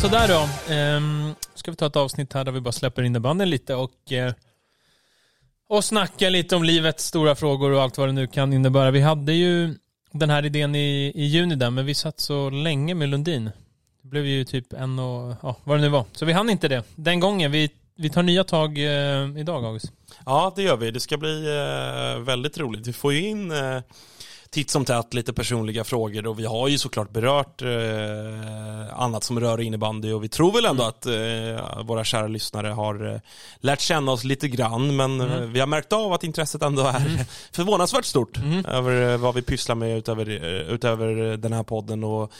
sådär då. Ehm, ska vi ta ett avsnitt här där vi bara släpper innebandyn lite och, eh, och snacka lite om livets stora frågor och allt vad det nu kan innebära. Vi hade ju den här idén i, i juni där, men vi satt så länge med Lundin. Det blev ju typ en och, ja, vad det nu var. Så vi hann inte det den gången. Vi, vi tar nya tag eh, idag, August. Ja, det gör vi. Det ska bli eh, väldigt roligt. Vi får ju in eh, titt som tätt lite personliga frågor. Och vi har ju såklart berört eh, annat som rör innebandy. Och vi tror väl ändå att eh, våra kära lyssnare har eh, lärt känna oss lite grann. Men eh, vi har märkt av att intresset ändå är förvånansvärt stort över eh, vad vi pysslar med utöver, eh, utöver den här podden och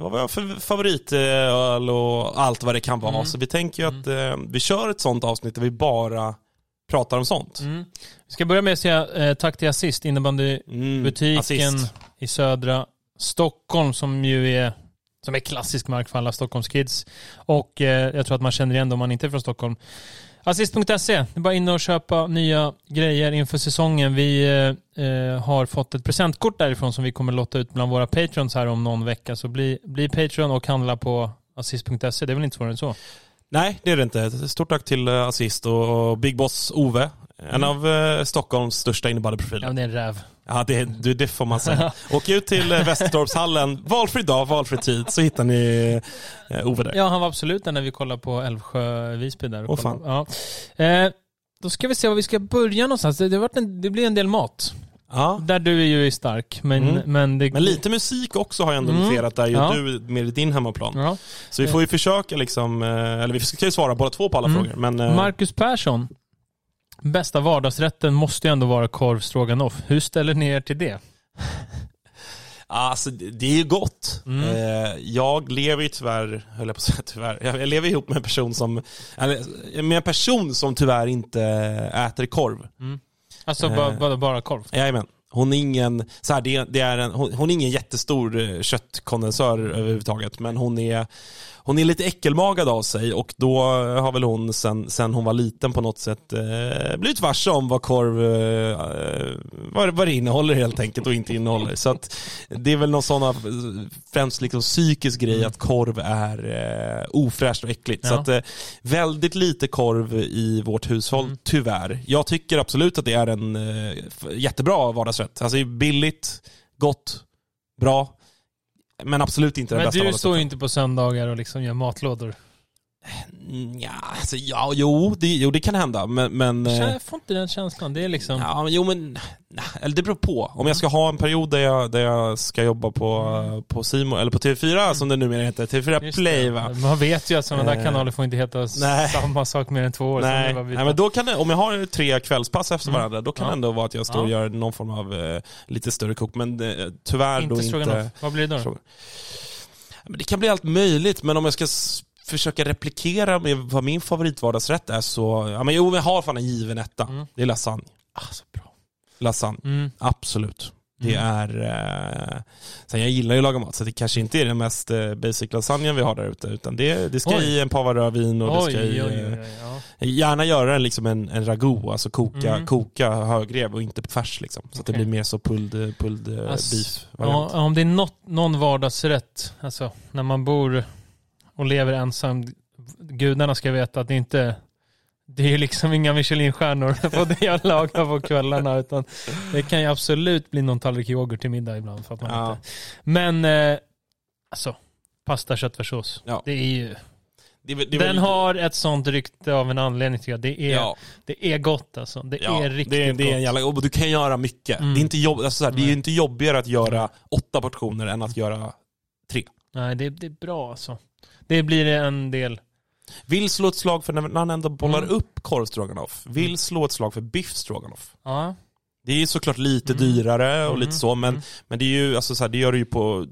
vad vi har för favoritöl och allt vad det kan vara. Så vi tänker ju att eh, vi kör ett sånt avsnitt där vi bara pratar om sånt. Vi ska börja med att säga eh, tack till Assist, innebandybutiken assist. i södra Stockholm som ju är som är klassisk mark för alla Stockholmskids. Och eh, jag tror att man känner igen dem om man inte är från Stockholm. Assist.se, det är bara in och köpa nya grejer inför säsongen. Vi eh, eh, har fått ett presentkort därifrån som vi kommer lotta ut bland våra patrons här om någon vecka. Så bli, bli patron och handla på assist.se. Det är väl inte svårare än så? Nej, det är det inte. Stort tack till eh, Assist och Big Boss Ove. En av eh, Stockholms största innebandyprofiler. Ja, det är en räv. Ja, det, det, det får man säga. Åk ut till eh, Västertorpshallen, valfri dag, valfri tid, så hittar ni eh, Ove där. Ja, han var absolut där när vi kollade på Älvsjö-Visby där. Åh, kollade. Ja. Eh, då ska vi se var vi ska börja någonstans. Det, det, en, det blir en del mat. Ja. Där du är ju stark, men, Mm. men det... Men lite musik också har jag ändå Mm. noterat där ju Ja. du med din hemmaplan. Ja. Så vi får ju försöka liksom, eh, eller vi ska ju svara båda två på alla Mm. frågor. Men, eh, Marcus Persson. Bästa vardagsrätten måste ju ändå vara korv stroganoff. Hur ställer ni er till det? Alltså det är ju gott. Mm. Eh, jag lever ju tyvärr, höll jag på att säga tyvärr, jag lever ihop med en person som, med en person som tyvärr inte äter korv. Alltså Eh. bara, bara, bara korv? Jajamän. Hon är ingen, så här, det, det är en, hon, hon är ingen jättestor eh, köttkondensör överhuvudtaget, men hon är, hon är lite äckelmagad av sig och då har väl hon sen, sen hon var liten på något sätt eh, blivit varse om vad korv, eh, vad, vad det innehåller helt enkelt och inte innehåller. Så att det är väl någon sån av, främst liksom psykisk grej att korv är eh, ofräscht och äckligt. Så Ja. att eh, väldigt lite korv i vårt hushåll, Mm. tyvärr. Jag tycker absolut att det är en eh, jättebra vardagsrätt. Alltså billigt, gott, bra. Men absolut inte den Men bästa du vardagsrätten. står ju inte på söndagar och liksom gör matlådor. Mm, Ja, alltså, ja jo, det, jo, det kan hända. Men, men eh, Jag får inte den känslan. Det är liksom... Ja, men jo men, eller det beror på. Om jag ska ha en period där jag, där jag ska jobba på, på Simon eller på TV4 som det numera heter, TV4 Mm. Just Play det. va? Man vet ju att sådana där Eh, kanaler får inte heta nej. samma sak mer än två år. Nej, nej, men då kan det, om jag har tre kvällspass efter Mm. varandra, då kan Ja. det ändå vara att jag står och gör någon form av eh, lite större kok. Men eh, tyvärr inte då inte... Vad blir det då? Men det kan bli allt möjligt, men om jag ska försöka replikera med vad min favoritvardagsrätt är så, ja men jo, jag har fan en given etta. Mm. Det är lasagne. Alltså, bra. Lasagne, Mm. absolut. Det Mm. är... Eh, sen jag gillar ju att laga mat, så det kanske inte är den mest eh, basic lasagnen vi har där ute, utan det, det ska Oj. i en par rödvin och Oj, det ska i... oj, eh, oj, ja. Gärna göra en, liksom en, en ragout, alltså koka, Mm. koka högrev och inte på färs liksom. Så att det blir mer så pulled, pulled eh, Alltså, beef variant. om det är något, någon vardagsrätt, alltså när man bor och lever ensam, gudarna ska veta att det inte det är ju liksom inga Michelinstjärnor på det jag lagar på kvällarna utan det kan ju absolut bli någon tallrik yoghurt till middag ibland för att man Ja. inte. Men eh, alltså, pasta, köttfärssås. Ja. Det är ju, Det, det den har ett sånt rykte av en anledning till jag. Det är, Ja, det är gott alltså. Det ja, är riktigt det, det är en gott. jävla, och du kan göra mycket. Mm. Det är inte jobb, alltså så här, det är inte jobbigare att göra åtta portioner än att göra tre. Nej, det, det är bra alltså. Det blir en del Vill slå ett slag för när han ändå bollar Mm. upp korvstroganoff. Vill slå ett slag för biff stroganoff. Ja. Det är ju såklart lite Mm. dyrare och Mm. lite så, men, Mm. men det är ju, alltså så här, det gör du ju på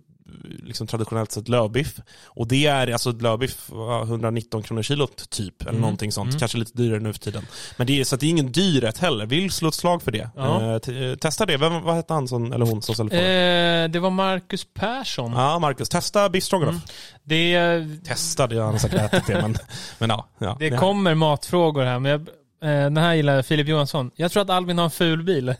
liksom traditionellt sett lövbiff. Och det är alltså lövbiff ja, 119 kronor kilot typ, eller Mm. någonting sånt. Mm. Kanske lite dyrare nu för tiden. Men det är, så att det är ingen dyr rätt heller. Vill slå ett slag för det. Ja. Eh, eh, testa det. Vem, vad hette han som, eller hon som ställde frågan? Eh, det var Marcus Persson. Ja, Marcus. Testa biff. Mm. Det, Testa, det har han säkert ätit det, men, men ja. ja. det kommer matfrågor här, men jag, eh, den här gillar Filip Johansson. Jag tror att Albin har en ful bil.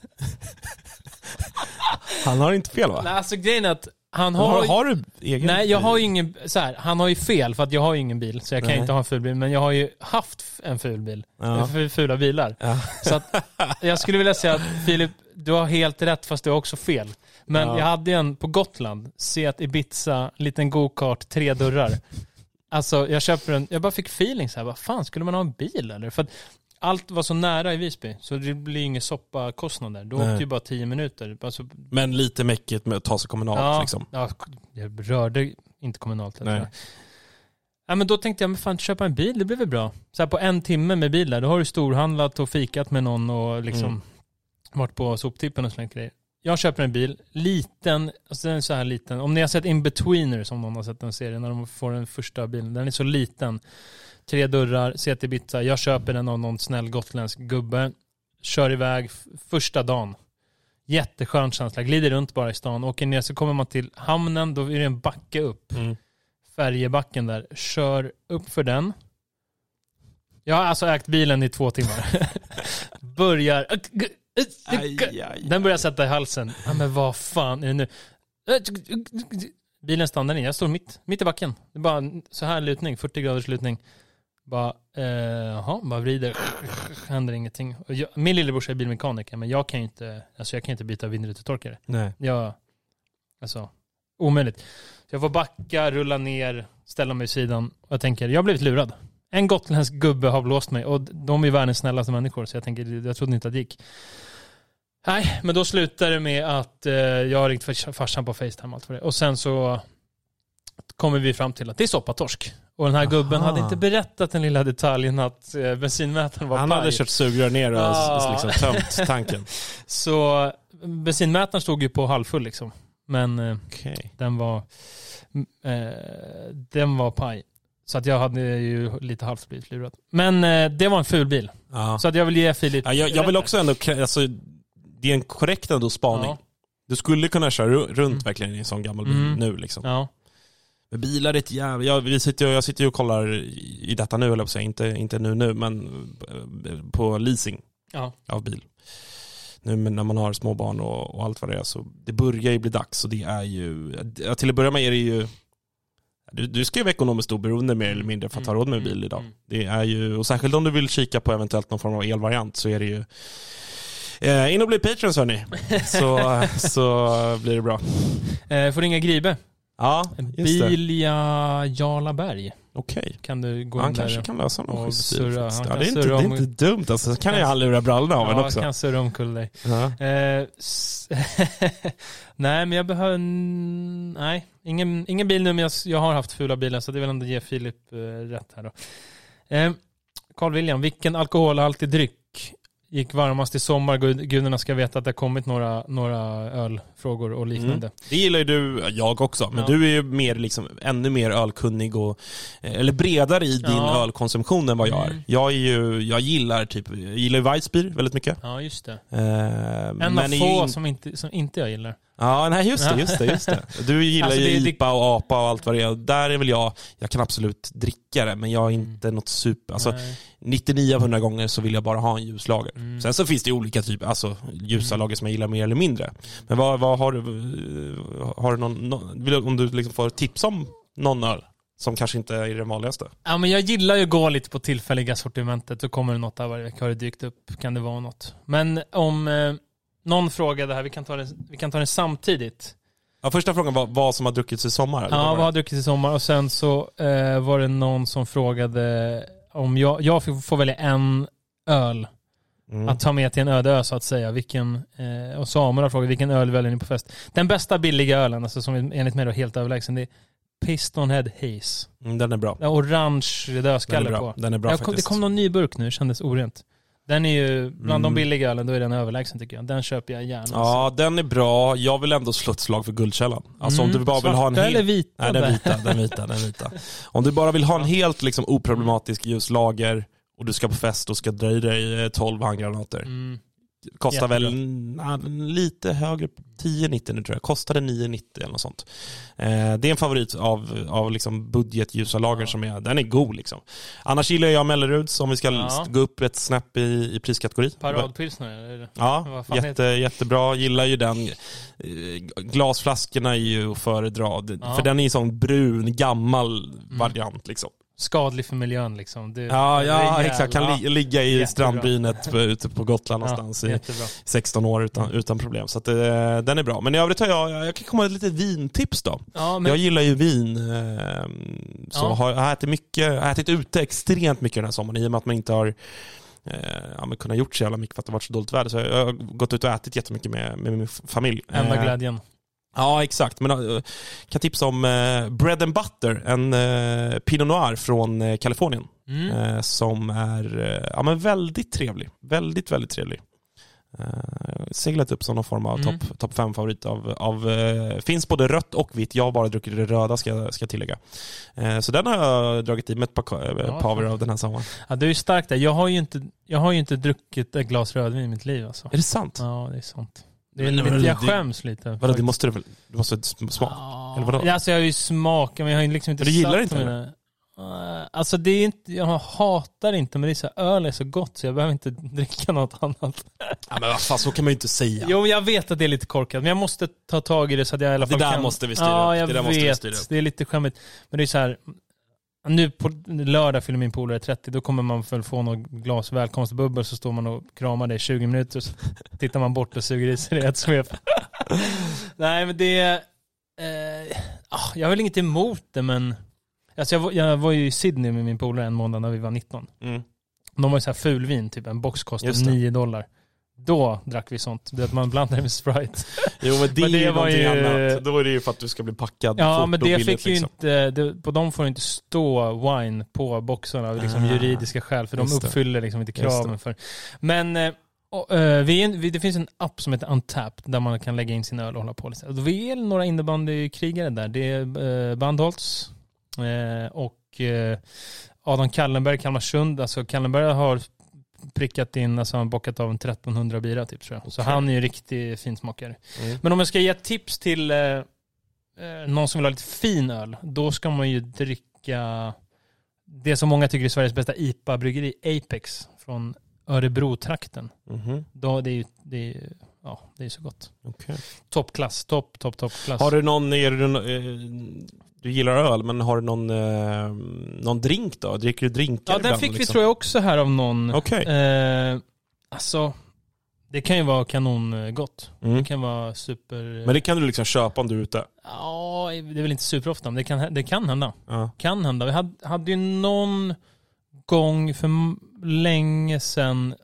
Han har inte fel va? Nej, alltså grejen är att han har, har... har, du egen Nej, jag har ju ingen... Så här, han har ju fel för att jag har ju ingen bil, så jag kan Nej. inte ha en ful bil. Men jag har ju haft en ful bil. Ja. Fula bilar. Ja. Så att, jag skulle vilja säga att Filip, du har helt rätt fast du har också fel. Men Ja. jag hade en på Gotland, Seat Ibiza, liten go-kart, tre dörrar. Alltså jag köper en, jag bara fick feeling så här, vad fan skulle man ha en bil eller? För att allt var så nära i Visby, så det blir ingen soppakostnader. Då Nej. åkte ju bara tio minuter. Alltså, Men lite mäckigt med att ta sig kommunalt ja, liksom. ja, jag rörde inte kommunalt. Nej. Ja, men då tänkte jag, men fan köpa en bil, det blir väl bra. Så här på en timme med bil där, då har du storhandlat och fikat med någon och liksom Mm. varit på soptippen och slängt grejer. Jag köper en bil, liten, alltså den är så här liten. Om ni har sett In-Betweener som någon har sett den serien, när de får den första bilen. Den är så liten. Tre dörrar, CT Ibiza. Jag köper den av någon snäll gotländsk gubbe. Kör iväg första dagen. Jätteskön känsla. Glider runt bara i stan. Åker ner så kommer man till hamnen, då är det en backe upp. Mm. Färjebacken där. Kör upp för den. Jag har alltså ägt bilen i två timmar. Börjar... Aj, aj. Den börjar sätta i halsen. Ja, men vad fan är det nu? Bilen stannar in. Jag står mitt, mitt i backen. Det är bara så här lutning, 40 graders lutning. Bara, eh, jaha, bara vrider. Händer ingenting. Jag, min lillebrorsa är bilmekaniker, men jag kan ju inte, alltså jag kan inte byta vindrutetorkare. Nej. Jag, alltså, omöjligt. Så jag får backa, rulla ner, ställa mig vid sidan. Och jag tänker, jag har blivit lurad. En gotländsk gubbe har blåst mig och de är världens snällaste människor, så jag tänker, jag trodde inte att det gick. Nej, men då slutar det med att eh, jag har ringt fars- farsan på Facetime och allt för det. Och sen så kommer vi fram till att det är soppatorsk. Och den här gubben Aha. hade inte berättat den lilla detaljen att eh, bensinmätaren var Han paj. hade kört sugrör ner och Ja. liksom tömt tanken. Så bensinmätaren stod ju på halvfull liksom. Men eh, Okej. den var eh, den var paj. Så att jag hade ju lite halvt blivit lurad. Men eh, det var en ful bil. Ja. Så att jag vill ge Filip Ja, jag, jag vill också ändå, alltså, det är en korrekt ändå spaning. Ja. Du skulle kunna köra ru- runt Mm. verkligen i en sån gammal bil Mm. nu liksom. Ja. Men bilar är ett jävla... Jag, vi sitter, jag sitter ju och kollar i detta nu, eller. Inte, inte nu nu, men eh, på leasing Ja. av bil. Nu när man har små barn och, och allt vad det är, så det börjar ju bli dags och det är ju... Till att börja med är det ju... Du, du ska ju vara ekonomiskt oberoende mer eller mindre för att ha råd med Mm, bil idag. mm. Det är ju, och särskilt om du vill kika på eventuellt någon form av elvariant så är det ju eh, in och bli patrons hörni. Så, så blir det bra. Eh, får ringa Gribe. Ja. Bilja Jarlaberg. Okej. Kan du gå Han kanske kan lösa någon schysst Ja, kan det, är inte, det är inte dumt alltså. Så kan Kan- jag lura brallorna av en Ja, också. kan surra omkull dig. Ja. Eh, nej, men jag behöver... Nej, ingen, ingen bil nu, men jag, jag har haft fula bilar, så det vill ändå ge Filip eh, rätt här då. Eh, Carl William, vilken alkoholhaltig dryck gick varmast i sommar? Gud, gudarna ska veta att det har kommit några, några ölfrågor och liknande. Det gillar ju du, jag också, men Ja. du är ju mer, liksom, ännu mer ölkunnig och, eh, eller bredare i din Ja. ölkonsumtion än vad jag är. Mm. Jag är ju, jag gillar typ, jag gillar ju Weissbier väldigt mycket. Ja, just det. Eh, En men av få in- som, inte, som inte jag gillar. Ja, nej just det, just det, just det. Du gillar Alltså, ju IPA och APA och allt vad det är. Där är väl jag, jag kan absolut dricka det, men jag är inte något super, alltså Nej. 99 av 100 gånger så vill jag bara ha en ljuslager. Mm. Sen så finns det olika typer, alltså ljusa lager som jag gillar mer eller mindre. Men vad, vad har du, har du någon, någon om du liksom får tips om någon öl som kanske inte är den vanligaste? Ja, men jag gillar ju att gå lite på tillfälliga sortimentet. Så kommer det något där varje vecka. Har det dykt upp kan det vara något. Men om eh, någon frågade här, vi kan ta det, vi kan ta det samtidigt. Ja, första frågan var vad som har druckits i sommar? Ja, vad det? har druckit i sommar? Och sen så eh, var det någon som frågade om jag, jag fick- får välja en öl Mm. att ta med till en öde ö så att säga. Vilken, eh, och Samuel har frågat vilken öl väljer ni på fest? Den bästa billiga ölen, alltså som enligt mig är helt överlägsen, det är Pistonhead Haze. Mm, den är bra. Orange Den är dödskalle bra. på. Den är bra Jag kom, det faktiskt. kom någon ny burk nu, det kändes orent. Den är ju, bland Mm. de billiga ölen, då är den överlägsen tycker jag. Den köper jag gärna. alltså. Ja, den är bra. Jag vill ändå slå ett slag för Guldkällan. Alltså om Mm. du bara vill ha en Svarta eller vita? Nej, den vita, den vita, den vita. Om du bara vill ha en helt liksom, oproblematisk ljuslager och du ska på fest och ska dra i dig eh, 12 handgranater. Mm. Kostar väl na, lite högre, 10,90 nu tror jag. Kostade 9,90 eller något sånt. Eh, det är en favorit av, av liksom budgetljusa lager Ja. som är, den är god liksom. Annars gillar jag Melleruds om vi ska Ja. gå upp ett snäpp i, i priskategori. Paradpilsner det. Ja, jätte, jättebra. Gillar ju den. Eh, Glasflaskorna är ju att föredra. Ja. För den är ju sån brun, gammal variant liksom. Skadlig för miljön liksom. Det, Ja, det ja jävla- exakt. Kan li, ligga i Jättebra. strandbrynet på, ute på Gotland någonstans ja, i jättebra. 16 år utan, utan problem. Så att, eh, den är bra. Men i övrigt har jag, jag kan komma med ett litet vintips då. Ja, men, Jag gillar ju vin. Eh, så Ja. har jag har ätit mycket, har ätit ute extremt mycket den här sommaren i och med att man inte har eh, ja, men kunnat gjort så jävla mycket för att det varit så dåligt väder. Så jag har gått ut och ätit jättemycket med, med min familj. enda Eh, glädjen. Ja, exakt. Men jag kan tipsa om eh, Bread and Butter, en eh, Pinot Noir från eh, Kalifornien. Mm. Eh, som är eh, ja, men väldigt trevlig. Väldigt, väldigt trevlig. Eh, seglat upp som någon form av Mm. topp top 5-favorit av, av eh, finns både rött och vitt. Jag har bara druckit det röda ska, ska tillägga. Eh, så den har jag dragit i med ett par Ja, fan. av den här sommaren. Ja, du är ju stark där. Jag har ju inte, jag har inte druckit ett glas rödvin i mitt liv alltså. Är det sant? Ja, det är sant. Det är Men- lite, men- jag det- skäms lite. Vadå, det måste du väl? Du måste smak? Ja, Eller vadå? Alltså jag har ju smakat men jag har ju liksom inte Men du gillar inte, mina- Eh, Alltså det är inte, jag hatar inte men det är så öl är så gott så jag behöver inte dricka något annat. Ja, men vad fan, så kan man ju inte säga. Jo jag vet att det är lite korkat men jag måste ta tag i det så att jag i alla Det fall där kan... måste vi styra Ja upp. jag Det vet. Det är lite skämmigt. Men det är så här. Nu på lördag fyller min polare 30, då kommer man väl få något glas välkomstbubbel så står man och kramar det i 20 minuter så tittar man bort och suger i sig det ett svep. Nej men det... Eh, ah, jag har väl inget emot det men... Alltså jag, jag var ju i Sydney med min polare en månad när vi var 19. Mm. De var ju så här fulvin, typ en box kostade Just det. 9 dollar. Då drack vi sånt. Det att man blandade med Sprite. Jo men det Men är det ju var ju- annat. Då är det ju för att du ska bli packad Ja, fort men och det billigt, fick ju liksom. inte, det, på dem får det inte stå wine på boxarna av liksom Ah, juridiska skäl, för de uppfyller liksom inte kraven för. Men eh, och, eh, vi är, en- vi, det finns en app som heter Untapped där man kan lägga in sin öl och hålla på. Och Vi är några innebandykrigare där. Det är eh, Bandholtz eh, och Adam Kallenberg, Kalmarsund. Alltså Kallenberg har prickat in, alltså han bockat av en 1300 bira typ tror jag. Så Okej. han är ju riktig finsmakare. Mm. Men om jag ska ge tips till eh, eh, någon som vill ha lite fin öl, då ska man ju dricka det som många tycker är Sveriges bästa IPA-bryggeri, Apex, från Örebro-trakten. Mhm, Då, det är ju det är, ja, det är så gott. okej. Toppklass, topp, topp, toppklass. Har du någon, är du, eh, du gillar öl, men har du någon, eh, någon drink då? Dricker du drinkar ja, den ibland, fick vi liksom? tror jag också här av någon. Okej. Eh, alltså, det kan ju vara kanongott. Mm. Det kan vara super... Men det kan du liksom köpa om du är ute? Ja, det är väl inte superofta, men det kan, det kan hända. Ja. Kan hända. Vi hade, hade ju någon gång för länge sedan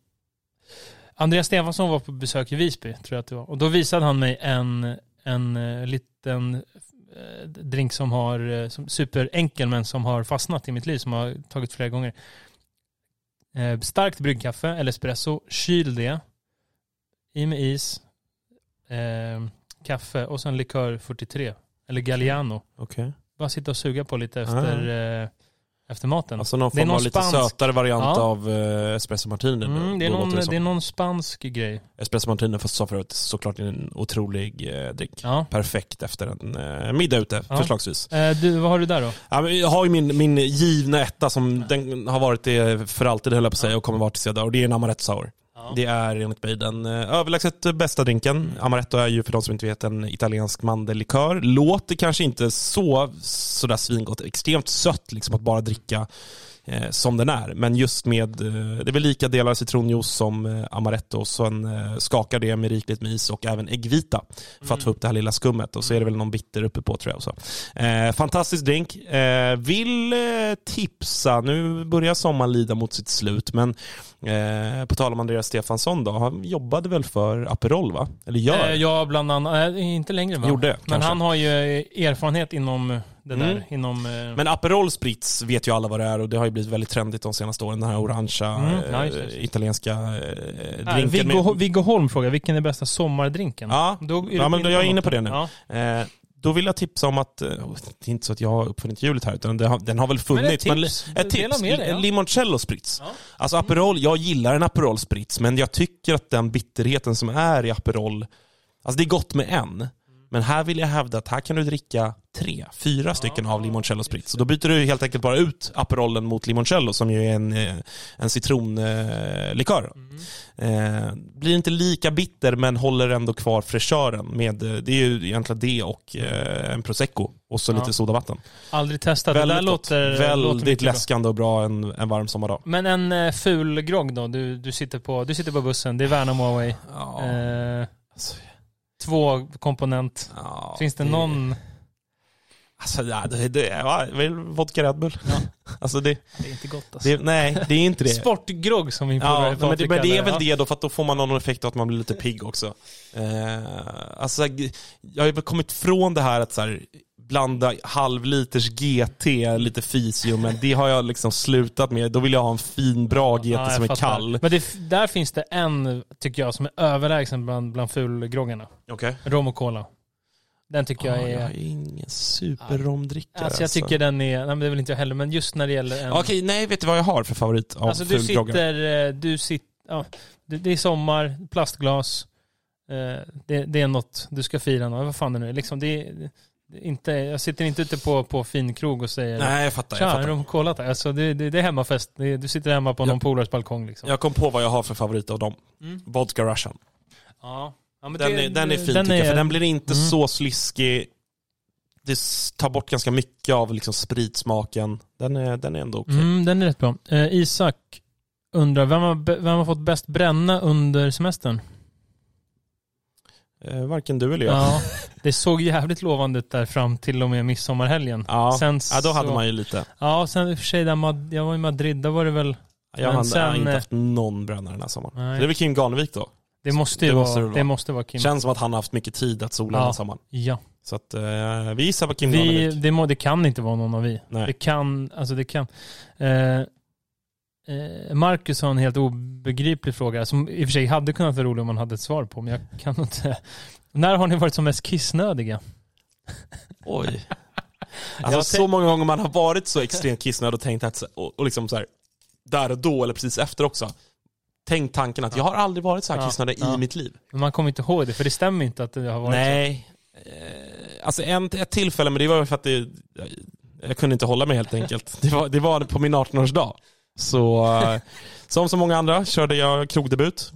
Andreas Stefansson var på besök i Visby, tror jag att det var. Och då visade han mig en, en eh, liten drink som har, eh, som superenkel men som har fastnat i mitt liv, som har tagit flera gånger. Eh, starkt bryggkaffe eller espresso, kyl det, i med is, eh, kaffe och sen likör 43, eller Galliano. Okej. Bara sitta och suga på lite efter, eh, efter maten. Alltså någon Det är form någon av lite spansk- sötare variant Ja. av eh, espresso martini. Mm, det, är någon, det är någon spansk grej. Espresso martini, fast sa förut, såklart en otrolig eh, drink. Ja. Perfekt efter en eh, middag ute, Ja. förslagsvis. Eh, du, vad har du där då? Ja, jag har ju min, min givna etta som den har varit det för alltid höll jag på att säga och kommer vara tills jag dör. Och det är en amaretto sour. Det är enligt mig den eh, överlägset bästa drinken. Amaretto är ju för de som inte vet en italiensk mandellikör. Låter kanske inte så sådär svingott, extremt sött liksom att bara dricka eh, som den är. Men just med, eh, det är väl lika delar citronjuice som eh, amaretto och sen eh, skakar det med rikligt med is och även äggvita för att få upp det här lilla skummet och så är det väl någon bitter uppe på tror jag. Så. Eh, fantastisk drink. Eh, vill tipsa, nu börjar sommaren lida mot sitt slut men på tal om Andreas Stefansson då, han jobbade väl för Aperol va? Eller gör? Ja, bland annat. Inte längre va? Gjorde, Men kanske. han har ju erfarenhet inom det Mm. där inom... eh, Men Aperol Spritz vet ju alla vad det är och det har ju blivit väldigt trendigt de senaste åren. Den här orangea Mm, nice. italienska eh, här, drinken. Viggo, med- Viggo Holm frågar, vilken är bästa sommardrinken? Ja, Då är ja men jag är inne på det nu. Ja. Eh, då vill jag tipsa om att, eh, det är inte så att jag har uppfunnit hjulet här, utan det har, den har väl Men funnits. ett tips. ett Dela tips. dig, ja. Limoncello Spritz. Ja. Alltså Aperol, jag gillar en Aperol Spritz, men jag tycker att den bitterheten som är i Aperol, alltså det är gott med en. Men här vill jag hävda att här kan du dricka tre, fyra stycken av limoncello spritz. Så då byter du helt enkelt bara ut Aperolen mot limoncello som ju är en, eh, en citronlikör. Eh, blir inte lika bitter men håller ändå kvar fräschören med, eh, det är ju egentligen det och eh, en prosecco och så Ja. lite sodavatten. Aldrig testat. det där Väldigt gott. låter, låter Väldigt bra. läskande och bra en, en varm sommardag. Men en eh, ful grogg då? Du, du, sitter på, du sitter på bussen, det är Värnamo Away. Ja, Eh, två komponent. ja, Finns det, någon... Alltså, ja, det, det, ja, det är vodka Red Bull. alltså det, Det är inte gott alltså. det, nej, det är inte det. Sportgrogg som min Ja, polare men det, men det är väl det. det då, för att då får man någon effekt av att man blir lite pigg också. Eh, alltså, jag har ju väl kommit från det här att så här, blanda halvliters GT, lite fisio, men det har jag liksom slutat med. Då vill jag ha en fin, bra GT Ja, som är fattar. kall. Men det, där finns det en, tycker jag, som är överlägsen bland, bland fulgroggarna. Okej. Rom och cola. Den tycker Ja, jag är... jag är ingen superromdrickare. Alltså jag tycker den är, nej men det är väl inte jag heller, men just när det gäller en... Okej, nej, vet du vad jag har för favorit av alltså du sitter, eh, du sitter, ja, det, det är sommar, plastglas, eh, det, det är något du ska fira, något, vad fan det nu är. Liksom det är inte, jag sitter inte ute på, på fin krog och säger Nej, jag fattar. Jag, Tja, fattar. rom och cola tack. Alltså det, det, det är hemmafest. Det, du sitter hemma på någon polares balkong liksom. jag kom på vad jag har för favorit av dem. Mm. Vodka Russian. Ja. Ja, Den, det- är, den är fin den tycker jag, är- för den blir inte Mm. så sliskig. Det tar bort ganska mycket av liksom spritsmaken. Den är, den är ändå okej. Mm, den är rätt bra. Eh, Isak undrar, vem har, vem har fått bäst bränna under semestern? Eh, varken du eller jag. Ja, det såg jävligt lovande ut där fram till och med midsommarhelgen. Ja, Sen ja då hade så- man ju lite. Ja, sen i och för sig, där jag var i Madrid, där var det väl... Jag Men har sen, inte eh, haft någon brännare den här sommaren. Nej. Så det är väl Kim Garnevik då. Det måste ju Det vara, måste det vara. det måste vara Kim. Känns som att han har haft mycket tid att sola Ja. den här sommaren. Ja. Så att eh, vi gissar på Kim Vi, Garnevik. det, må, det kan inte vara någon av vi. Nej. Det kan, alltså det kan. Eh, Marcus har en helt obegriplig fråga som i och för sig hade kunnat vara rolig om man hade ett svar på, men jag kan inte. När har ni varit som mest kissnödiga? Oj. Alltså så många gånger man har varit så extremt kissnödig och tänkt att, så- och, liksom så här, där och då eller precis efter också. Tänk tanken att jag har aldrig varit så här Ja, kissnödig ja. i mitt liv. Men man kommer inte ihåg det, för det stämmer inte att det har varit Nej. Eh, alltså en, ett tillfälle, men det var för att det, jag, jag kunde inte hålla mig helt enkelt. Det var, det var på min 18-årsdag. Så eh, som så många andra körde jag krogdebut.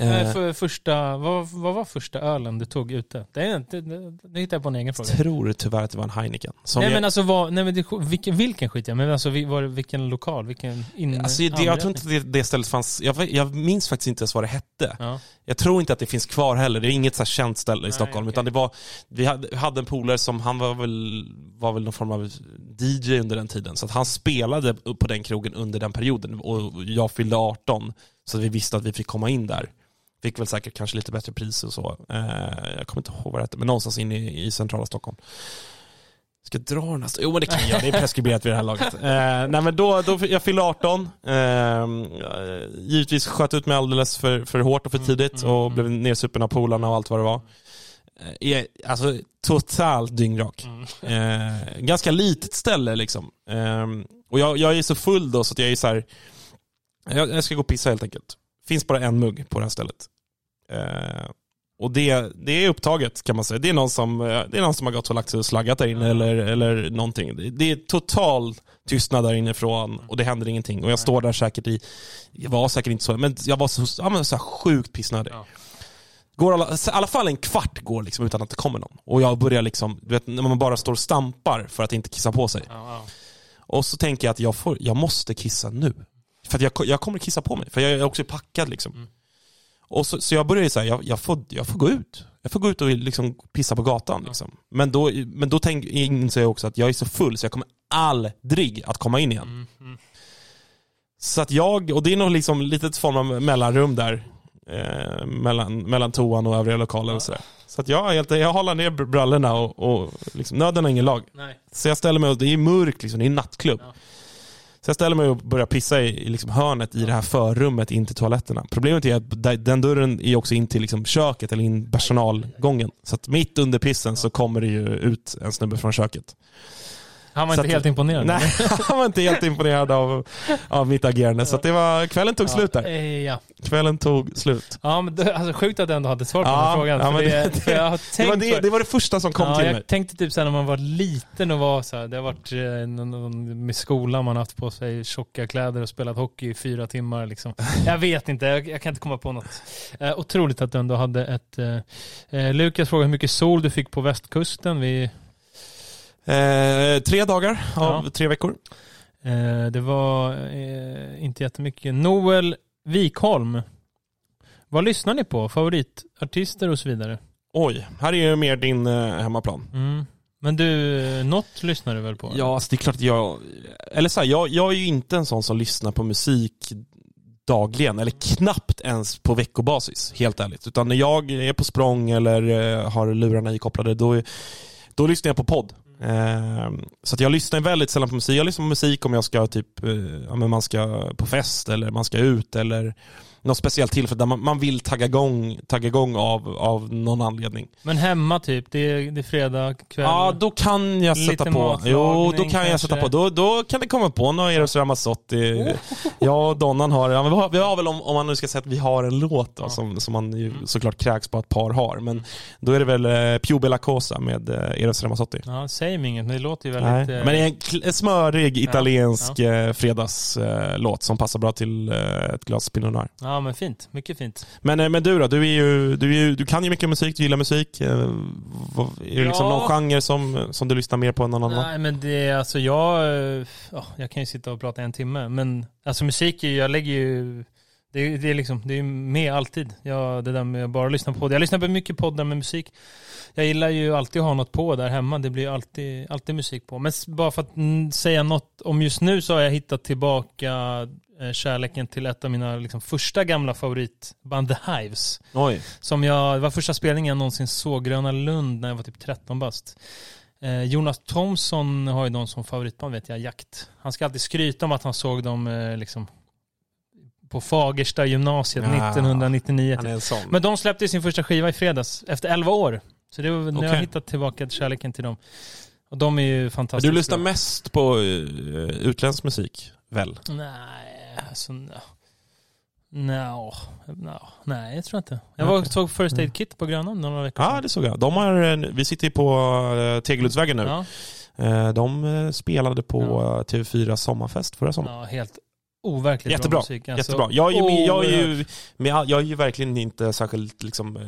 Eh, Eh, för första, vad, vad var första ölen du tog ute? Det, är inte, det, det hittar jag på en egen fråga. tror tyvärr att det var en Heineken. Nej jag, men alltså vad, nej men det, vilken, vilken skit jag men alltså var det, vilken lokal, vilken in, alltså, det, jag tror inte det, det stället fanns, jag, jag minns faktiskt inte ens vad det hette. Ja. Jag tror inte att det finns kvar heller. Det är inget så här känt ställe i Nej, Stockholm. okej. Utan det var, vi hade, hade en polare som, han var väl, var väl någon form av DJ under den tiden. Så att han spelade på den krogen under den perioden. Och jag fyllde 18. Så vi visste att vi fick komma in där. Fick väl säkert kanske lite bättre pris och så. Eh, jag kommer inte ihåg vad det hette, men någonstans in i, i centrala Stockholm. Ska jag dra den här? Jo men det kan jag, det är preskriberat vid det här laget. Eh, nej men då, då, jag fyllde 18. Eh, givetvis sköt ut mig alldeles för, för hårt och för tidigt mm, och mm. blev nersupen av polarna och allt vad det var. Eh, är, alltså totalt dyngrak. Mm. Eh, ganska litet ställe liksom. Eh, och jag, jag är så full då så att jag är så här. Jag, jag ska gå och pissa helt enkelt. Finns bara en mugg på det här stället. Eh, och det, det är upptaget kan man säga. Det är någon som, eh, det är någon som har gått och lagt sig och slaggat där inne eller, eller någonting. Det, det är total tystnad där inifrån och det händer ingenting. Och jag står där säkert i, jag var säkert inte så, men jag var så, ja, men så här sjukt pissnödig. Ja. Går alla, I alla fall en kvart går liksom utan att det kommer någon. Och jag börjar liksom, du vet när man bara står och stampar för att inte kissa på sig. Ja, ja. Och så tänker jag att jag, får, jag måste kissa nu. För att jag, jag kommer kissa på mig, för jag är också packad liksom. Mm. Och så, så jag börjar ju säga, jag, jag, får, jag får gå ut. Jag får gå ut och liksom pissa på gatan. Liksom. Men då, men då tänk, inser jag också att jag är så full så jag kommer aldrig att komma in igen. Mm, mm. Så att jag, och det är nog liksom litet form av mellanrum där. eh, mellan, mellan toan och övriga lokaler och sådär. Så att jag, helt, jag håller ner brallorna och, och liksom, nöden har ingen lag. Nej. Så jag ställer mig och, det är mörkt liksom, det är nattklubb. Ja. Så jag ställer mig och börjar pissa i, i liksom hörnet i det här förrummet in till toaletterna. Problemet är att den dörren är också in till liksom köket eller in personalgången. Så att mitt under pissen så kommer det ju ut en snubbe från köket. Han var Så inte att- helt imponerad? Nej, han var inte helt imponerad av, av mitt agerande. Så det var, kvällen tog slut där. Eh, Ja. Kvällen tog slut. Ja, men det, alltså sjukt att du ändå hade svar på Ja, den här frågan. ja, men det, det- för jag har Det var det, det var det första som kom ja, till jag mig. tänkte typ såhär när man var liten och var såhär, det har varit eh, någon, med skolan, man haft på sig tjocka kläder och spelat hockey i fyra timmar liksom. Jag vet inte, jag, jag kan inte komma på något. Eh, otroligt att du ändå hade ett... Eh, Lukas frågade hur mycket sol du fick på västkusten. Vi, Eh, tre dagar av Ja. tre veckor. eh, det var eh, inte jättemycket. Noel Wikholm. Vad lyssnar ni på? Favoritartister och så vidare? Oj, här är ju mer din eh, hemmaplan. Mm. Men du, något lyssnar du väl på? Ja, alltså det är klart att jag... Eller så här, jag, jag är ju inte en sån som lyssnar på musik dagligen, eller knappt ens på veckobasis, helt ärligt. Utan när jag är på språng eller eh, har lurarna ikopplade, då, då lyssnar jag på podd. Ehm, så att jag lyssnar väldigt sällan på musik. Jag lyssnar på musik om jag ska typ, eh, ja, men man ska på fest eller man ska ut eller något speciellt tillfälle där man, man vill tagga igång, tagga igång av, av någon anledning. Men hemma typ, det är, det är fredag kväll. Ja, då kan jag Lite sätta på. matlagning Jo, då kan jag kanske. sätta på. Då, då kan det komma på några Eros Ramazzotti. Jag och Donnan har, ja, vi har, vi har väl om, om man nu ska säga att vi har en låt då, som, som man ju såklart kräks på att par har. Men då är det väl eh, Più Bella Cosa med eh, Eros Ramazzotti. Ja, säg mig inget, men det låter ju väldigt... eh, Men det är en en smörig italiensk eh, fredagslåt som passar bra till eh, ett glas Pinot Noir. Ja, men fint. Mycket fint. Men, eh, men du då? Du, är ju, du, är ju, du kan ju mycket musik, du gillar musik. Eh, Är det liksom Ja. någon genre som, som du lyssnar mer på än någon annan? Nej, men det är alltså jag... Ja, jag kan ju sitta och prata en timme, men alltså musik, jag lägger ju... Det är, det är liksom, det är ju med alltid. Jag, det där med att bara lyssna på podd. Jag lyssnar på mycket poddar med musik. Jag gillar ju alltid att ha något på där hemma. Det blir alltid, alltid musik på. Men bara för att säga något om just nu så har jag hittat tillbaka kärleken till ett av mina liksom, första gamla favoritband, The Hives. Oj. Som jag, det var första spelningen jag någonsin såg, Gröna Lund, när jag var typ 13 bast. Eh, Jonas Thomsson har ju någon som favoritband vet jag, Jakt. Han ska alltid skryta om att han såg dem eh, liksom på Fagersta gymnasiet Ja, 1999. Han är en sån. Men de släppte sin första skiva i fredags, efter 11 år. Så det var, nu har jag hittat tillbaka kärleken till dem. Och de är ju fantastiska. du lyssnar mest på uh, utländsk musik, väl? Nej, alltså... No. No. no. Nej, jag tror inte. Jag var, såg First Aid Kit på Grönan några veckor Ja, det såg jag. De har, eh, vi sitter ju på uh, Tegeluddsvägen nu. Ja. Eh, de eh, spelade på Ja. eh, TV4 Sommarfest förra sommaren. Ja, helt overkligt Jättebra. bra musik. Alltså, Jättebra. Jag är, ju, jag, är ju, jag, är ju verkligen inte särskilt liksom, eh,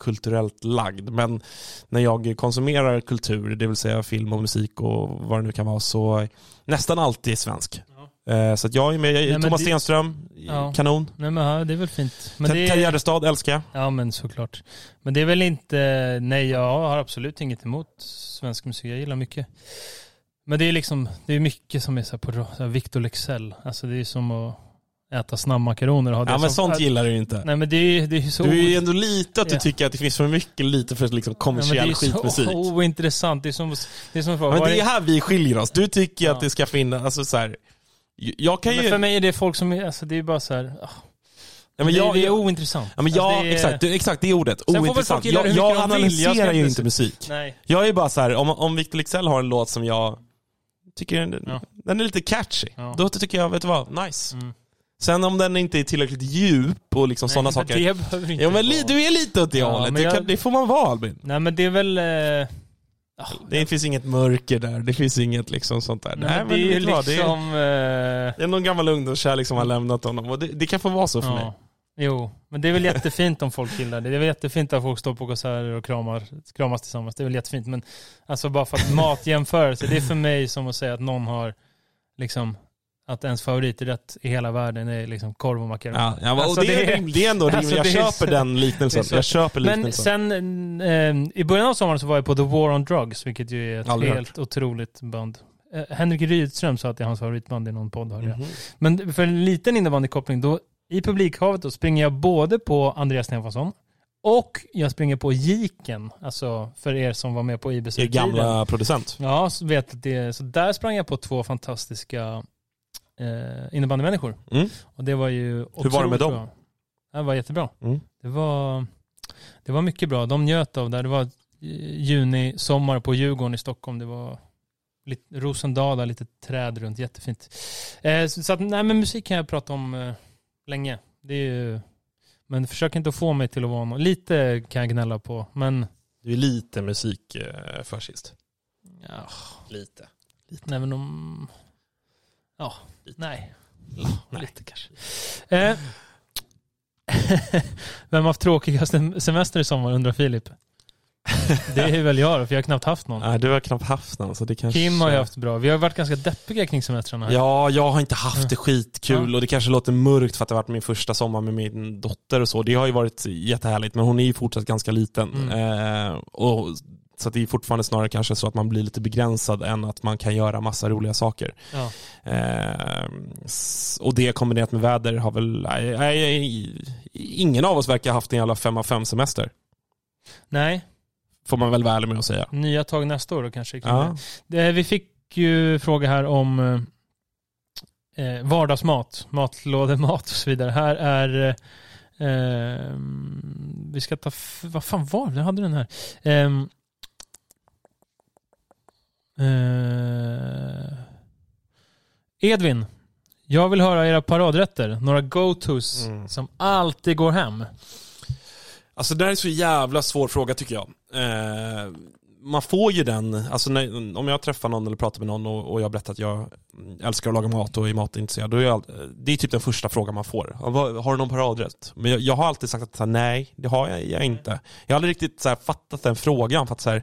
kulturellt lagd. Men när jag konsumerar kultur, det vill säga film och musik och vad det nu kan vara, så nästan alltid svensk. Eh, så att jag är med. Jag, Nej, Thomas det- Stenström, Ja. kanon. Nej men ja, det är väl fint. Men det Ted är, Gärdestad älskar jag. ja men såklart. Men det är väl inte, nej jag har absolut inget emot svensk musik. Jag gillar mycket. Men det är liksom, det är mycket som är så på så här Victor Leksell. Alltså det är som att äta snabbmakaroner och ha det Ja men som, sånt gillar du inte. Nej men det är, det är så... Du är ju ändå lite att du Ja. tycker att det finns för mycket lite för liksom Nej, men det kommersiell är skitmusik. så ointressant. Det är som, det är som fråga, Men det är här vi skiljer oss. Du tycker Ja. att det ska finnas, alltså så här. Jag kan men ju... för mig är det folk som alltså det är bara så här, ah, ja, men det, jag, det är jag, ointressant. ja, men jag, Alltså, det är- exakt, det, exakt, det är ordet. Ointressant. Jag, jag vill. Jag analyserar ju inte- musik. Nej. Jag är bara så här, om, om Victor Leksell har en låt som jag tycker den, Ja. den är lite catchy. Ja. Då tycker jag, vet du vad, nice. Mm. Sen om den inte är tillräckligt djup och liksom sådana men saker. Det behöver inte Ja men vara. du är lite åt det Ja, hållet. men Det, jag- det får man vara Albin. Nej men det är väl... Eh, ah, Det finns inget mörker där, det finns inget liksom sånt där. nej, men det är ju vad, det är- liksom... eh, Det är någon gammal ungdomskärlek som har lämnat honom och det, det kan få vara så för mig. ja. Jo, men det är väl jättefint om folk gillar det. Det är väl jättefint att folk står på konserter och kramar, kramas tillsammans. Det är väl jättefint. Men alltså bara för att matjämförelse, det är för mig som att säga att någon har liksom att ens favoriträtt i hela världen är liksom korv och makaroner. Ja, ja, och Alltså, det, det är- rimligt. det är ändå rimligt. alltså, jag köper den liknelsen. Jag köper Men liknelsen. sen eh, i början av sommaren så var jag på The War on Drugs, vilket ju är ett Aldrig helt otroligt band. Eh, Henrik Rydström sa att det är hans favoritband i någon podd. jag. Mhm. Men för en liten innebandykoppling, då i publikhavet då springer jag både på Andreas Stefansson och jag springer på Jiken. Alltså för er som var med på IBC Er gamla producent. Ja, så vet det, så där sprang jag på två fantastiska eh, innebandymänniskor. Mm. Och det var ju Hur var det med dem? Bra. Det var jättebra. Mm. Det var, det var mycket bra. De njöt av det. Det var eh, juni, sommar på Djurgården i Stockholm. Det var lite, Rosendala, lite träd runt, jättefint. Eh, så, så att, nej men musik kan jag prata om eh, länge. Det är ju, men försök inte att få mig till att vara någon. Lite kan jag gnälla på, men Du är lite musik eh, ja, Lite. nej men om... Ja, nej. Nej. Lite kanske. Eh, vem har haft tråkigaste semester i sommar undrar Filip. Det är väl jag då, för jag har knappt haft någon. Nej, du har knappt haft någon så det kanske... Kim har ju haft bra. Vi har varit ganska deppiga kring semestrarna. här. Ja, jag har inte haft det skitkul Ja. och det kanske låter mörkt för att det har varit min första sommar med min dotter och så. Det har ju varit jättehärligt men hon är ju fortsatt ganska liten. Mm. Eh, och, så att det är fortfarande snarare kanske så att man blir lite begränsad än att man kan göra massa roliga saker. Ja. Eh, och det kombinerat med väder har väl, nej, nej, ingen av oss verkar ha haft en jävla 5 av 5 semester. Nej, Får man väl vara ärlig med att säga. nya tag nästa år då kanske. Ja. Det, vi fick ju fråga här om eh, vardagsmat, matlådemat och så vidare. Här är eh, eh, vi ska ta, vad fan var det? Jag hade den här. Ehm, eh, Edvin, jag vill höra era paradrätter. Några go-tos Mm. som alltid går hem. Alltså det där är så jävla svår fråga tycker jag. Eh, man får ju den, alltså när, om jag träffar någon eller pratar med någon och, och jag berättar att jag älskar att laga mat och är matintresserad, då är jag, det är typ den första frågan man får. Har du någon paradrätt? Men jag, jag har alltid sagt att här, nej, det har jag, jag inte. Jag har aldrig riktigt så här, fattat den frågan. För att, så här,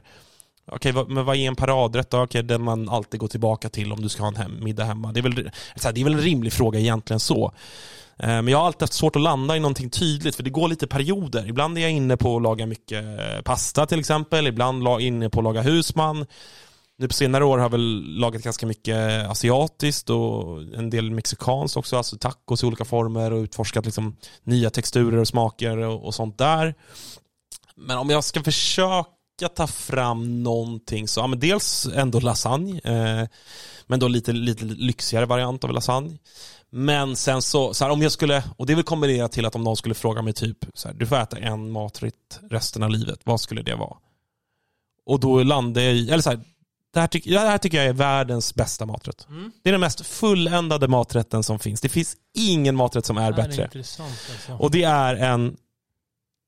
Okej, vad, men vad är en paradrätt då? Okej, den man alltid går tillbaka till om du ska ha en hem, middag hemma. Det är, väl, så här, det är väl en rimlig fråga egentligen så. Eh, men jag har alltid haft svårt att landa i någonting tydligt för det går lite perioder. Ibland är jag inne på att laga mycket eh, pasta till exempel, ibland inne på att laga husman. Nu på senare år har jag väl lagat ganska mycket eh, asiatiskt och en del mexikanskt också, alltså tacos i olika former och utforskat liksom nya texturer och smaker och, och sånt där. Men om jag ska försöka ta fram någonting så, ja men dels ändå lasagne, eh, men då lite, lite lyxigare variant av lasagne. Men sen så, så här, om jag skulle, och det vill kombinera till att om någon skulle fråga mig typ, så här, du får äta en maträtt resten av livet, vad skulle det vara? Och då landar jag i, eller så här, det här, tyck, det här tycker jag är världens bästa maträtt. Det är den mest fulländade maträtten som finns. Det finns ingen maträtt som är Det här bättre. intressant alltså. Och det är en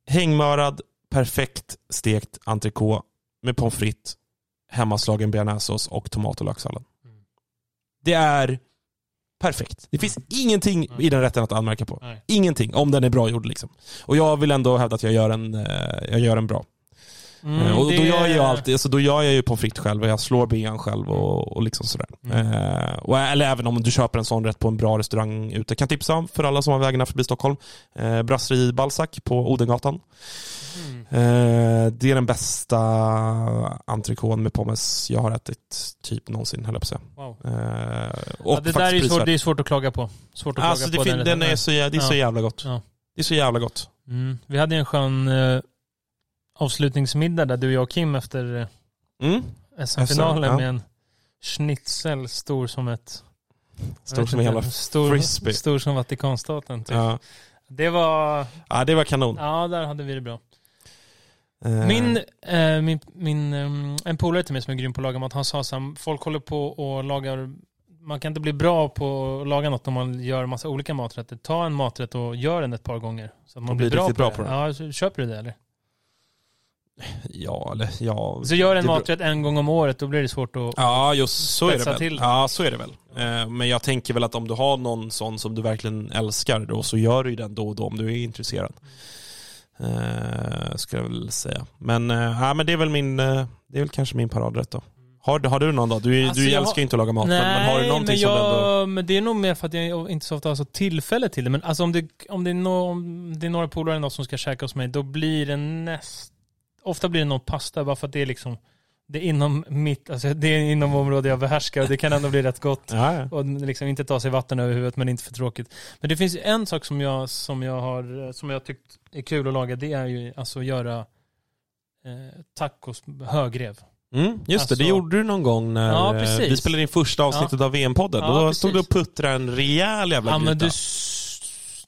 hängmörad, perfekt stekt entrecote med pommes frites, hemmaslagen bearnaisesås och tomat och löksallad. Mm. Det är perfekt. Det finns ingenting i den rätten att anmärka på. Nej. Ingenting, om den är bra gjord liksom. Och jag vill ändå hävda att jag gör en, eh, jag gör en bra. Mm, Eh, och då det- gör jag alltid, alltså då gör jag ju pommes frites själv och jag slår bean själv och, och liksom sådär. Mm. Eh, och, eller även om du köper en sån rätt på en bra restaurang ute. Kan tipsa om för alla som har vägarna förbi Stockholm. Eh, Brasserie Balzac på Odengatan. Mm. Eh, det är den bästa entrecôten med pommes jag har ätit typ någonsin, höll jag på att säga. Wow. Eh, Ja, det där är svårt, det är svårt att klaga på. Svårt att Alltså klaga det, på fin- den är så, det är så Ja. jävla gott. Ja. Det är så jävla gott. Mm. Vi hade en skön eh, avslutningsmiddag där du, jag och Kim efter eh, Mm. SM-finalen ja. med en schnitzel stor som ett... Stor som jävla stor, frisbee. Stor som Vatikanstaten. Typ. Ja. Det var... ja, det var kanon. Ja, där hade vi det bra. Eh, Min, eh, min, min ehm, en polare till mig som är grym på att laga mat, han sa så här, folk håller på och lagar, man kan inte bli bra på att laga något om man gör massa olika maträtter. Ta en maträtt och gör den ett par gånger. Så att man Och blir blir bra på, bra det. på den. Ja, så köper du det eller? Ja, eller ja. Så gör en maträtt en gång om året, då blir det svårt att... Ja, just så är det väl. till. Ja, så är det väl. Eh, Men jag tänker väl att om du har någon sån som du verkligen älskar då, så gör du den då och då om du är intresserad. Eh, skulle jag väl säga. Men, eh, ja, men det är väl min, det är väl kanske min paradrätt då. Har, du- har du någon då? Du, Alltså, du jag älskar ju inte att laga mat, men, men har du någonting men som du ändå... jag, men det är nog mer för att jag inte så ofta har så tillfälle till det. Men alltså om det, om det, är, no, om det är några polare som ska käka hos mig, då blir det näst... Ofta blir det någon pasta bara för att det är liksom... det är inom mitt, alltså det är inom område jag behärskar och det kan ändå bli rätt gott. Ja, ja. Och liksom inte ta sig vatten över huvudet men inte för tråkigt. Men det finns en sak som jag, som jag har, som jag tyckt är kul att laga. Det är ju alltså att göra eh, tacos högrev. Mm, just det, det Alltså- gjorde du någon gång när Ja, eh, vi spelade in första avsnittet av VM-podden. Då stod du och puttrade en rejäl jävla gryta.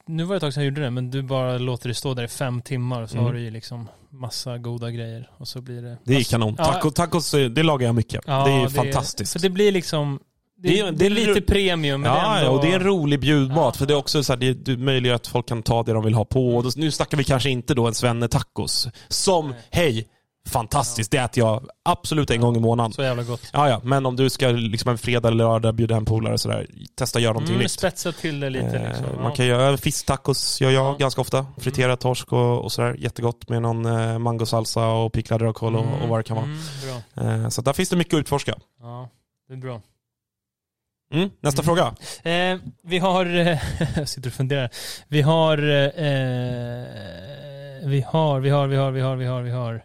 Nu var det ett tag sedan jag gjorde det, men du bara låter det stå där i fem timmar och så Mm. har du ju liksom massa goda grejer och så blir det... Det är kanon. ja, Taco, tacos, eh, det lagar jag mycket. ja, det är fantastiskt. För det blir liksom, det, Det det, är- det är lite premium men det Ja, ändå... och det är en rolig bjudmat. Ja. För det är också så här, det, möjliggör att folk kan ta det de vill ha på. Och då, nu snackar vi kanske inte då en Svenne tacos. Som, Nej. hej, fantastiskt. Det äter jag absolut en gång i månaden. Så jävla gott. Ja, ja, men om du ska liksom en fredag eller lördag bjuda hem polare och sådär, testa göra någonting Mm, nytt. spetsa till det lite Eh, liksom. Man Ja. kan göra fisktacos, gör jag Ja. ganska ofta. Friterad torsk och, och sådär. Jättegott med någon eh, mangosalsa och picklad rödkål och, och vad det kan vara. Mm. Eh, så där finns det mycket att utforska. Ja, det är bra. Mm, nästa Mm. fråga. Eh, vi har... Eh, jag sitter och funderar. Vi har... Eh, vi har, vi har, vi har, vi har, vi har, vi har.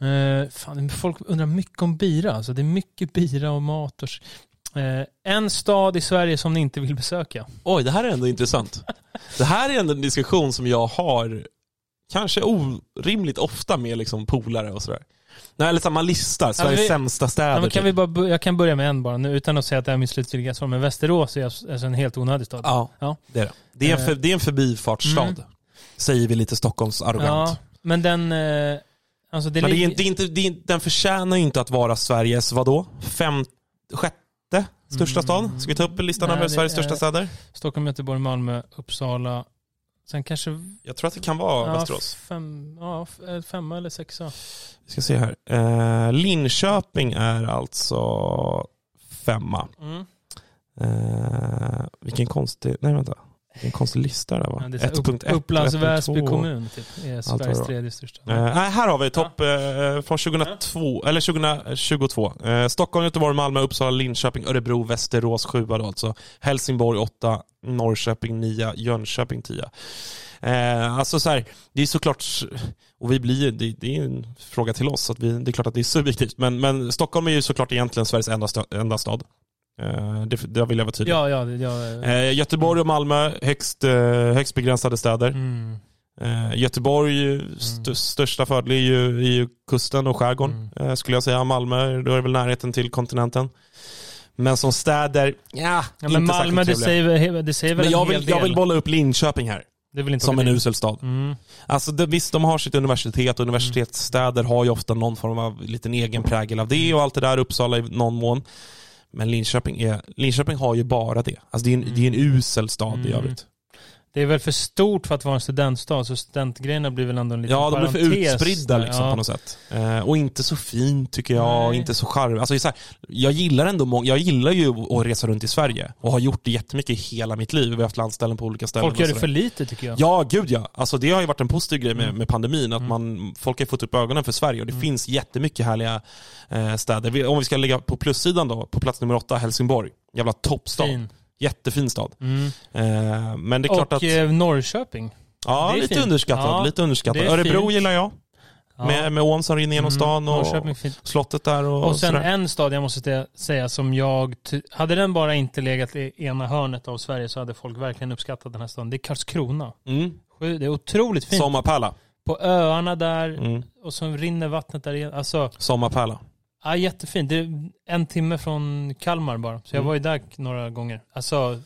Eh, fan, folk undrar mycket om bira. Alltså, det är mycket bira och mat. Och, eh, en stad i Sverige som ni inte vill besöka. Oj, det här är ändå intressant. Det här är ändå en diskussion som jag har kanske orimligt ofta med liksom polare och sådär. Nej, eller man listar Sveriges vi- sämsta städer. Men kan typ. vi bara, jag kan börja med en bara nu utan att säga att det är min slutgiltiga svar. Men Västerås är alltså en helt onödig stad. Ja, Ja. det är det. Det är en, för, det är en förbifartsstad. Mm. Säger vi lite Stockholms arrogant. Ja, men den... Alltså det Men det är, det är inte, det är, den förtjänar ju inte att vara Sveriges, vadå? Fem, sjätte största stad? Ska vi ta upp listan Nej, över Sveriges största städer? Stockholm, Göteborg, Malmö, Uppsala. Sen kanske... Jag tror att det kan vara ja, Västerås. Fem, ja, eh, femma eller sexa. Vi ska se här. Eh, Linköping är alltså femma. Mm. Eh, vilken konstig, nej vänta. Vilken konstig lista det där var. Ja, det är så här upp, 1.1 och Upplands Väsby 1.2. kommun typ, är Sveriges det tredje största. Eh, här har vi topp eh, från 2002, eller 2022. Eh, Stockholm, Göteborg, Malmö, Uppsala, Linköping, Örebro, Västerås 7 då alltså. Helsingborg 8, Norrköping 9, Jönköping 10. Eh, alltså så här, det är såklart, och vi blir, det, det är en fråga till oss, att vi, det är klart att det är subjektivt, men, men Stockholm är ju såklart egentligen Sveriges enda, enda stad. Eh, det, det vill jag vara tydlig. Ja, ja, ja. Eh, Göteborg och Malmö, högst, eh, högst begränsade städer. Mm. Göteborg, st största fördel är ju, är ju kusten och skärgården, Mm. skulle jag säga. Malmö, då är det väl närheten till kontinenten. Men som städer, ja, Ja, inte men Malmö, det säger, det säger väl Men jag vill, jag vill bolla upp Linköping här, det vill inte som en usel stad. Mm. Alltså det, visst, de har sitt universitet och universitetsstäder har ju ofta någon form av liten egen prägel av det och allt det där, Uppsala i någon mån. Men Linköping, är, Linköping har ju bara det. Alltså det är en, det är en usel stad i Mm. övrigt. Det är väl för stort för att vara en studentstad, så studentgrejerna blir väl ändå en liten Ja, de blir för utspridda liksom ja. på något sätt. Eh, och inte så fint tycker jag, Nej. inte så charmigt. Alltså, så här, jag gillar ändå många, jag gillar ju att resa runt i Sverige och har gjort det jättemycket i hela mitt liv. Vi har haft landställen på olika ställen. Folk gör det för lite tycker jag. Ja, gud ja. Alltså det har ju varit en positiv grej med, Mm. med pandemin, att man, folk har fått upp ögonen för Sverige och det finns jättemycket härliga eh, städer. Om vi ska lägga på plussidan då, på plats nummer åtta, Helsingborg. Jävla toppstad. Fin. Jättefin stad. Mm. Eh, men det är klart Och att... eh, Norrköping. ja, lite fint. underskattat. Ja, lite underskattat. Örebro fint. gillar jag. Ja. Med, med ån som rinner genom Mm, stan och slottet där och, Och sen sådär. en stad jag måste säga som jag... Hade den bara inte legat i ena hörnet av Sverige så hade folk verkligen uppskattat den här staden. Det är Karlskrona. Mm. Det är otroligt fint. Sommarpärla. På öarna där Mm. och så rinner vattnet där igen. Alltså, Sommarpärla. Ja, jättefint. Det är en timme från Kalmar bara. Så jag Mm. var ju där några gånger. Alltså,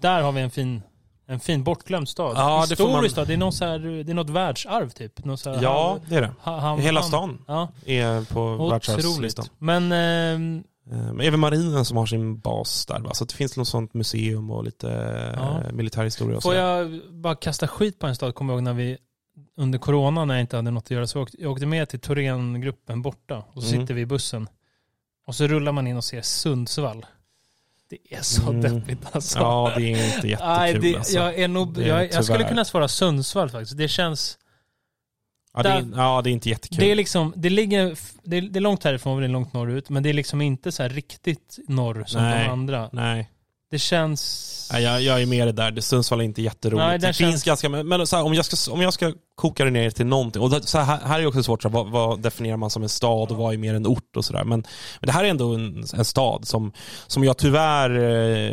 där har vi en fin, en fin bortglömd stad. Ja, det får man- Historisk stad. Det är, någon så här, det är något världsarv typ. Någon så här, Ja, det är det. ha, ham- Hela stan Ja, är på världsarvslistan. Men ehm, Eh, Men även marinen som har sin bas där. va? Så det finns något sånt museum och lite Ja. ja. militärhistoria och Får så. jag bara kasta skit på en stad, kommer jag ihåg när vi under corona när jag inte hade något att göra så åkte, jag åkte med till Thorengruppen borta och så Mm. sitter vi i bussen. Och så rullar man in och ser Sundsvall. Det är så Mm. deppigt alltså. Ja, det är inte jättekul Nej, det, alltså. jag, är nog, är jag, jag skulle kunna svara Sundsvall faktiskt. Det känns... ja, det är, där- ja, det är inte jättekul. Det är liksom, det ligger, det är, det är långt härifrån, det är långt norrut, men det är liksom inte så här riktigt norr som Nej. de andra. Nej. Det känns... Nej, jag, jag är med det där. Det Sundsvall är inte jätteroligt. Nej, det det känns- finns ganska, men så här, om, jag ska, om jag ska koka det ner till någonting, och så här, här är också svårt, så här, vad, vad definierar man som en stad och vad är mer en ort och sådär. Men, men det här är ändå en, en stad som, som jag tyvärr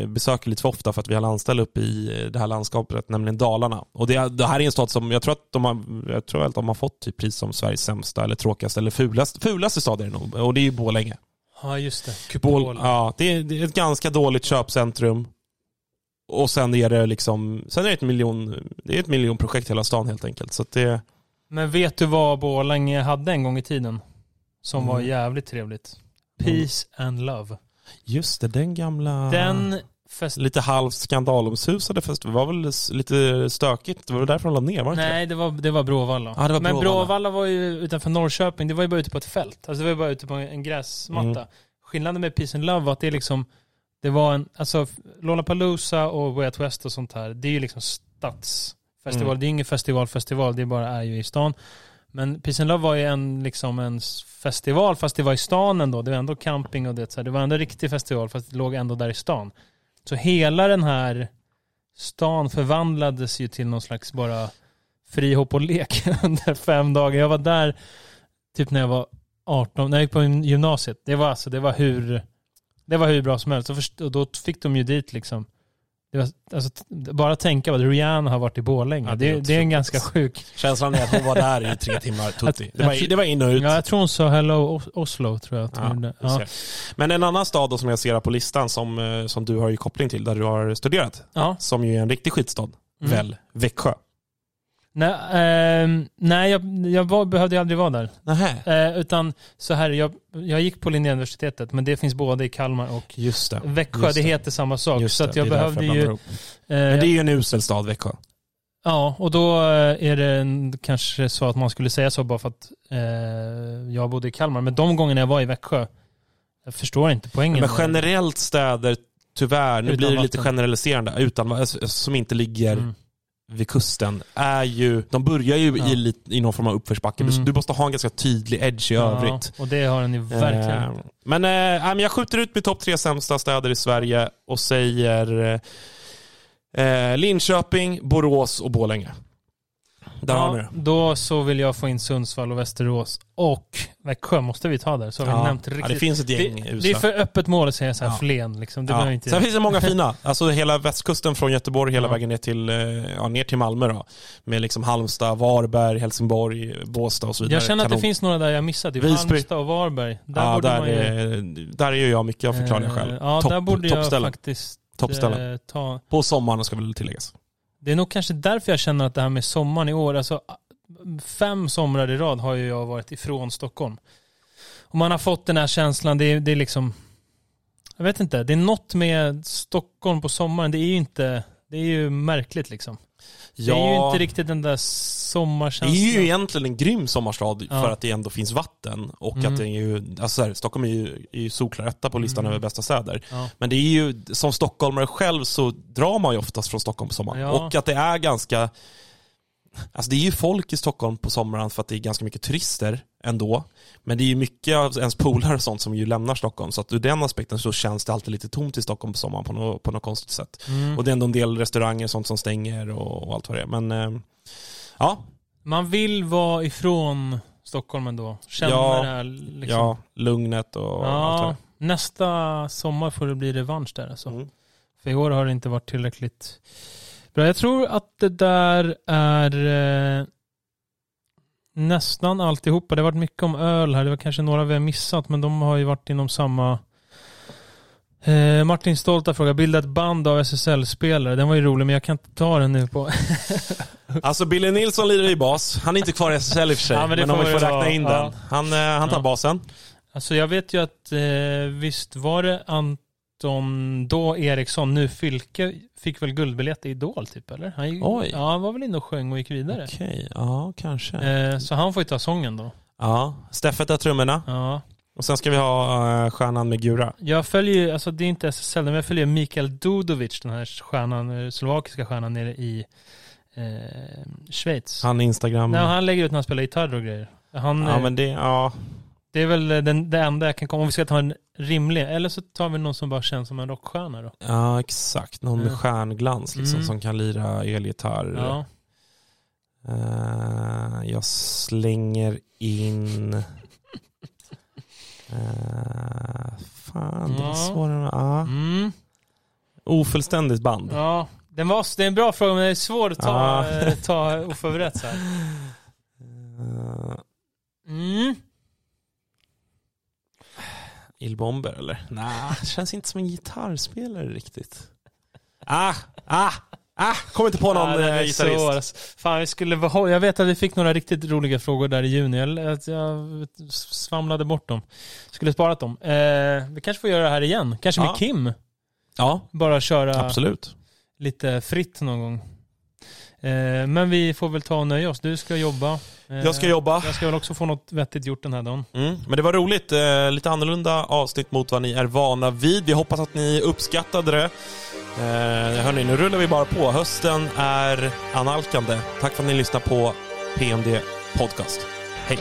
eh, besöker lite för ofta för att vi har landställe uppe i eh, det här landskapet, nämligen Dalarna. Och det, det här är en stad som, jag tror att de har, jag tror att de har fått typ pris som Sveriges sämsta eller tråkigaste eller fulaste, fulaste stad är det nog. Och det är ju Borlänge. Ja, just det. Kupol. ja, det, är, det är ett ganska dåligt köpcentrum. Och sen är det liksom, sen är det ett miljon, det är ett miljonprojekt hela stan helt enkelt. Så det, Men vet du vad Borlänge hade en gång i tiden? Som var Mm. jävligt trevligt. Peace and love. just det, den gamla, Den fest... lite halvt skandalomsusade fest, det var väl lite stökigt, det var därför de la ner, var det Nej, det var, det var Bråvalla. Ja, det var Men Bråvalla. Bråvalla var ju utanför Norrköping, det var ju bara ute på ett fält. Alltså det var ju bara ute på en gräsmatta. Mm. Skillnaden med Peace and Love var att det liksom, det var en, alltså Lollapalooza och Way Out West och sånt här, det är ju liksom stadsfestival. Mm. Det är ingen festivalfestival, det bara är ju i stan. Men Peace and Love var ju en, liksom en festival, fast det var i stan ändå. Det var ändå camping och det, så här. det var ändå en riktig festival, fast det låg ändå där i stan. Så hela den här stan förvandlades ju till någon slags bara frihopp och lek under fem dagar. Jag var där typ när jag var 18, när jag gick på gymnasiet. Det var alltså, det var hur, det var hur bra som helst. Och, då fick de ju dit liksom, var, alltså, bara tänka vad Rihanna har varit i Borlänge. Ja, det är det, det är en ganska sjuk. Känslan är att hon var där i tre timmar, tutti. Det var, det var in och ut. Ja, jag tror hon sa Hello Os- Oslo, tror jag. Ja, ser. Men en annan stad då som jag ser på listan som, eh, som du har ju koppling till, där du har studerat, ja. som ju är en riktig skitstad, Mm. väl, Växjö. Nej, ehm, nej jag, jag var, behövde aldrig vara där. Eh, utan så här, jag, jag gick på Linnéuniversitetet, men det finns både i Kalmar och Just det. Växjö. Just Det det. heter samma sak. Just så att jag behövde ju... eh, Men det är ju en usel stad, Växjö. Ja, och då eh, är det en, kanske så att man skulle säga så bara för att eh, jag bodde i Kalmar. Men de gångerna jag var i Växjö, jag förstår inte poängen. Men generellt städer, tyvärr, nu Utan blir det lite vatten. generaliserande, utan, som inte ligger Mm. Vid kusten, är ju, de börjar ju Ja. i, i någon form av uppförsbacke. Mm. du måste ha en ganska tydlig edge i övrigt. Ja, och det har den ju verkligen. Eh, men, eh, men jag skjuter ut min topp tre sämsta städer i Sverige och säger eh, Linköping, Borås och Borlänge. Där har ja, det. då så vill jag få in Sundsvall och Västerås. Och Växjö måste vi ta där. Så har vi Ja. nämnt Ja, riktigt. det finns ett gäng det, det är för öppet mål att säga så här Ja. Flen. Liksom. Det Ja. behöver inte... Sen finns det många fina. Alltså hela västkusten från Göteborg hela Ja. vägen ner till, eh, ja, ner till Malmö då. Med liksom Halmstad, Varberg, Helsingborg, Båstad och så vidare. jag känner att det Kanon. finns några där jag missat. Typ Visby. Halmstad och Varberg. Där ja, borde där, man ju... är, där är ju jag mycket av förklarliga Eh, skäl. Ja, där borde jag toppställen. faktiskt Toppställen. eh, ta... På sommaren ska väl tilläggas. Det är nog kanske därför jag känner att det här med sommaren i år, alltså fem somrar i rad har ju jag varit ifrån Stockholm. Och man har fått den här känslan, det är, det är liksom, jag vet inte, det är något med Stockholm på sommaren, det är ju inte, det är ju märkligt liksom. Det är ju inte riktigt den där Det sommarkänslan. är ju egentligen en grym sommarstad Ja. för att det ändå finns vatten och Mm. att det är ju, alltså så här, Stockholm är ju, är ju solklar etta på listan Mm. över bästa städer. Ja. Men det är ju, som stockholmare själv så drar man ju oftast från Stockholm på sommaren. Ja. Och att det är ganska, alltså det är ju folk i Stockholm på sommaren för att det är ganska mycket turister ändå. Men det är ju mycket av ens polare och sånt som ju lämnar Stockholm. Så att ur den aspekten så känns det alltid lite tomt i Stockholm på sommaren på något, på något konstigt sätt. Mm. Och det är ändå en del restauranger och sånt som stänger och, och allt vad det är. Men eh, ja, Man vill vara ifrån Stockholm ändå. Känna Ja, det här liksom. ja, lugnet och allt vad Ja, det nästa sommar får det bli revansch där alltså. är. Mm. För i år har det inte varit tillräckligt bra. Jag tror att det där är eh, nästan alltihopa. Det har varit mycket om öl här. Det var kanske några vi har missat, men de har ju varit inom samma... Eh, Martin Stolta frågar, bilda ett band av SSL-spelare. Den var ju rolig, men jag kan inte ta den nu på... Alltså Billy Nilsson lirar ju bas. Han är inte kvar i SSL i och för sig. Ja, men men, om får vi får räkna in Ja. den. Han, eh, han tar Ja. basen. Alltså jag vet ju att eh, visst var det Anton då Eriksson, nu Fylke, fick väl guldbiljett i Idol typ eller? Han, Oj. Ja, han var väl inne och sjöng och gick vidare. Okej, ja kanske. Eh, så han får ju ta sången då. Ja, Steffet har trummorna. Ja. Och sen ska vi ha uh, stjärnan med Gura. Jag följer ju, alltså det är inte SSL, men jag följer Mikael Dudovic, den här stjärnan, eh, slovakiska stjärnan nere i eh, Schweiz. Han Instagram. Nej, han lägger ut när han spelar gitarr och grejer. Han, ja eh, men det, ja. Det är väl den, det enda jag kan komma Om vi ska ta en rimlig, eller så tar vi någon som bara känns som en rockstjärna då. Ja, exakt. Någon med Mm. stjärnglans liksom, Mm. som kan lira elgitarr. Ja. Eh, jag slänger in... Eh, fan, det var Ja. svårare. Ja. Mm. Ofullständigt band. ja. Den var, det är en bra fråga, men det är svårt att ta, Ja. eh, ta oförberett så här. Eh, Mm. Illbomber eller? Nej, känns inte som en gitarrspelare riktigt. Ah, ah, ah, kommer inte på någon eh, är svår, gitarrist. alltså. Fan, vi skulle jag vet att vi fick några riktigt roliga frågor där i juni. Jag, att jag svamlade bort dem. Skulle sparat dem. Eh, vi kanske får göra det här igen. Kanske med Ja. Kim. Ja, Bara köra absolut. lite fritt någon gång. Eh, men vi får väl ta och nöja oss. Du ska jobba. Eh, Jag ska jobba. Jag ska väl också få något vettigt gjort den här dagen. Mm, men det var roligt. Eh, lite annorlunda avsnitt mot vad ni är vana vid. Vi hoppas att ni uppskattade det. Hörni, nu rullar vi bara på. Hösten är analkande. Tack för att ni lyssnar på PMD Podcast. Hej!